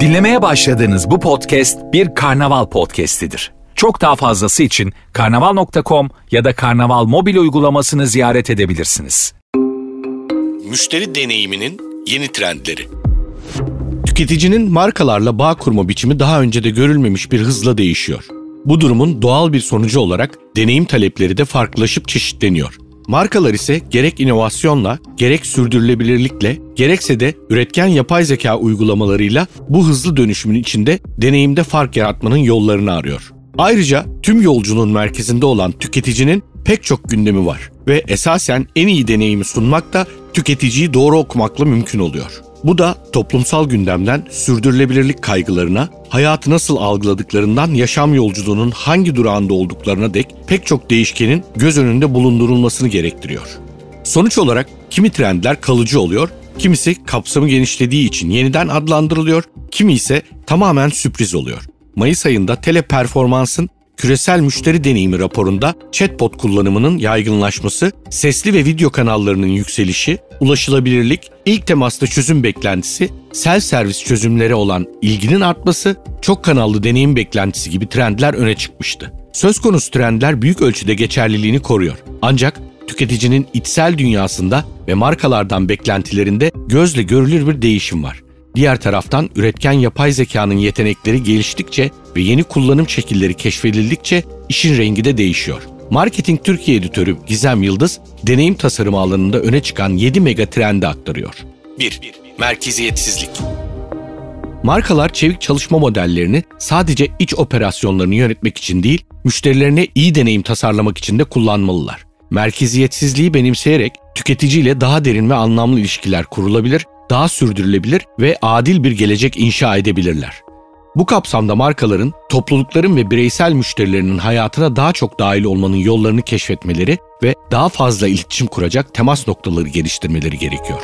Dinlemeye başladığınız bu podcast bir karnaval podcastidir. Çok daha fazlası için karnaval.com ya da karnaval mobil uygulamasını ziyaret edebilirsiniz. Müşteri deneyiminin yeni trendleri. Tüketicinin markalarla bağ kurma biçimi daha önce de görülmemiş bir hızla değişiyor. Bu durumun doğal bir sonucu olarak deneyim talepleri de farklılaşıp çeşitleniyor. Markalar ise gerek inovasyonla, gerek sürdürülebilirlikle, gerekse de üretken yapay zeka uygulamalarıyla bu hızlı dönüşümün içinde deneyimde fark yaratmanın yollarını arıyor. Ayrıca tüm yolculuğun merkezinde olan tüketicinin pek çok gündemi var ve esasen en iyi deneyimi sunmak da tüketiciyi doğru okumakla mümkün oluyor. Bu da toplumsal gündemden sürdürülebilirlik kaygılarına, hayatı nasıl algıladıklarından yaşam yolculuğunun hangi durağında olduklarına dek pek çok değişkenin göz önünde bulundurulmasını gerektiriyor. Sonuç olarak kimi trendler kalıcı oluyor, kimisi kapsamı genişlediği için yeniden adlandırılıyor, kimi ise tamamen sürpriz oluyor. Mayıs ayında teleperformansın küresel müşteri deneyimi raporunda chatbot kullanımının yaygınlaşması, sesli ve video kanallarının yükselişi, ulaşılabilirlik, ilk temasta çözüm beklentisi, sel servis çözümlere olan ilginin artması, çok kanallı deneyim beklentisi gibi trendler öne çıkmıştı. Söz konusu trendler büyük ölçüde geçerliliğini koruyor. Ancak tüketicinin içsel dünyasında ve markalardan beklentilerinde gözle görülür bir değişim var. Diğer taraftan üretken yapay zekanın yetenekleri geliştikçe ve yeni kullanım şekilleri keşfedildikçe işin rengi de değişiyor. Marketing Türkiye editörü Gizem Yıldız, deneyim tasarımı alanında öne çıkan 7 mega trendi aktarıyor. 1. Merkeziyetsizlik. Markalar çevik çalışma modellerini sadece iç operasyonlarını yönetmek için değil, müşterilerine iyi deneyim tasarlamak için de kullanmalılar. Merkeziyetsizliği benimseyerek tüketiciyle daha derin ve anlamlı ilişkiler kurulabilir, daha sürdürülebilir ve adil bir gelecek inşa edebilirler. Bu kapsamda markaların, toplulukların ve bireysel müşterilerinin hayatına daha çok dahil olmanın yollarını keşfetmeleri ve daha fazla iletişim kuracak temas noktaları geliştirmeleri gerekiyor.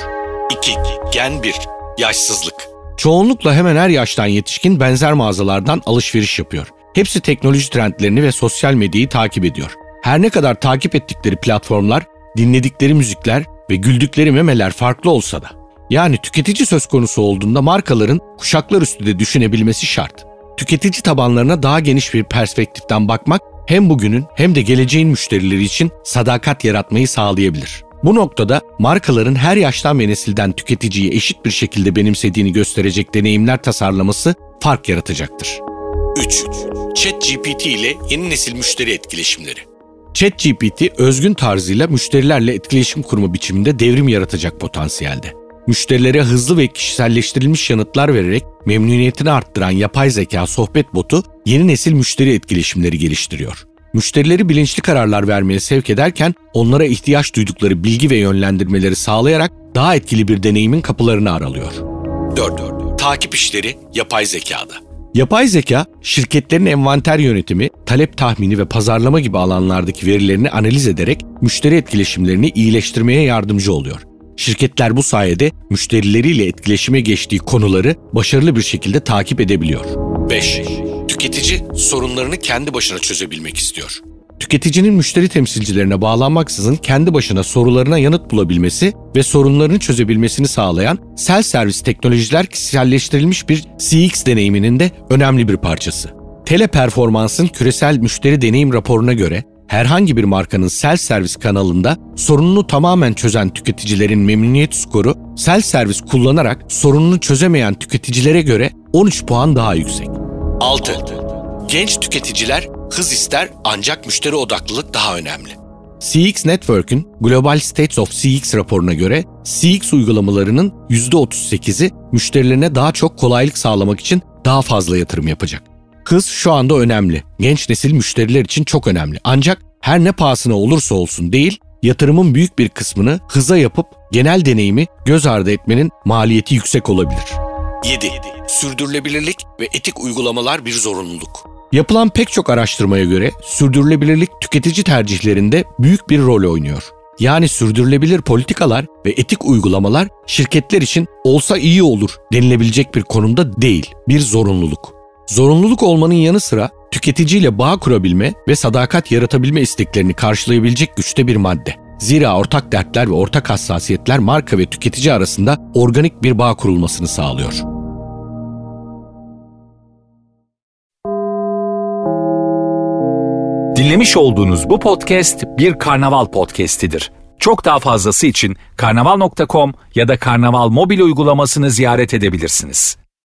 2. Gen 1. Yaşsızlık. Çoğunlukla hemen her yaştan yetişkin benzer mağazalardan alışveriş yapıyor. Hepsi teknoloji trendlerini ve sosyal medyayı takip ediyor. Her ne kadar takip ettikleri platformlar, dinledikleri müzikler ve güldükleri memeler farklı olsa da yani tüketici söz konusu olduğunda markaların kuşaklar üstü de düşünebilmesi şart. Tüketici tabanlarına daha geniş bir perspektiften bakmak hem bugünün hem de geleceğin müşterileri için sadakat yaratmayı sağlayabilir. Bu noktada markaların her yaştan ve nesilden tüketiciyi eşit bir şekilde benimsediğini gösterecek deneyimler tasarlaması fark yaratacaktır. 3. ChatGPT ile yeni nesil müşteri etkileşimleri. ChatGPT özgün tarzıyla müşterilerle etkileşim kurma biçiminde devrim yaratacak potansiyelde. Müşterilere hızlı ve kişiselleştirilmiş yanıtlar vererek memnuniyetini arttıran yapay zeka sohbet botu yeni nesil müşteri etkileşimleri geliştiriyor. Müşterileri bilinçli kararlar vermeye sevk ederken onlara ihtiyaç duydukları bilgi ve yönlendirmeleri sağlayarak daha etkili bir deneyimin kapılarını aralıyor. 4. Takip işleri yapay zekada. Yapay zeka, şirketlerin envanter yönetimi, talep tahmini ve pazarlama gibi alanlardaki verilerini analiz ederek müşteri etkileşimlerini iyileştirmeye yardımcı oluyor. Şirketler bu sayede müşterileriyle etkileşime geçtiği konuları başarılı bir şekilde takip edebiliyor. 5. Tüketici sorunlarını kendi başına çözebilmek istiyor. Tüketicinin müşteri temsilcilerine bağlanmaksızın kendi başına sorularına yanıt bulabilmesi ve sorunlarını çözebilmesini sağlayan self servis teknolojiler kişiselleştirilmiş bir CX deneyiminin de önemli bir parçası. Teleperformans'ın küresel müşteri deneyim raporuna göre herhangi bir markanın self servis kanalında sorununu tamamen çözen tüketicilerin memnuniyet skoru self servis kullanarak sorununu çözemeyen tüketicilere göre 13 puan daha yüksek. 6. Genç tüketiciler hız ister ancak müşteri odaklılık daha önemli. CX Network'ün Global States of CX raporuna göre CX uygulamalarının %38'i müşterilerine daha çok kolaylık sağlamak için daha fazla yatırım yapacak. Hız şu anda önemli. Genç nesil müşteriler için çok önemli. Ancak her ne pahasına olursa olsun değil, yatırımın büyük bir kısmını hıza yapıp genel deneyimi göz ardı etmenin maliyeti yüksek olabilir. 7. Sürdürülebilirlik ve etik uygulamalar bir zorunluluk. Yapılan pek çok araştırmaya göre sürdürülebilirlik tüketici tercihlerinde büyük bir rol oynuyor. Yani sürdürülebilir politikalar ve etik uygulamalar şirketler için olsa iyi olur denilebilecek bir konumda değil, bir zorunluluk. Zorunluluk olmanın yanı sıra tüketiciyle bağ kurabilme ve sadakat yaratabilme isteklerini karşılayabilecek güçte bir madde. Zira ortak dertler ve ortak hassasiyetler marka ve tüketici arasında organik bir bağ kurulmasını sağlıyor. Dinlemiş olduğunuz bu podcast bir karnaval podcastidir. Çok daha fazlası için karnaval.com ya da karnaval mobil uygulamasını ziyaret edebilirsiniz.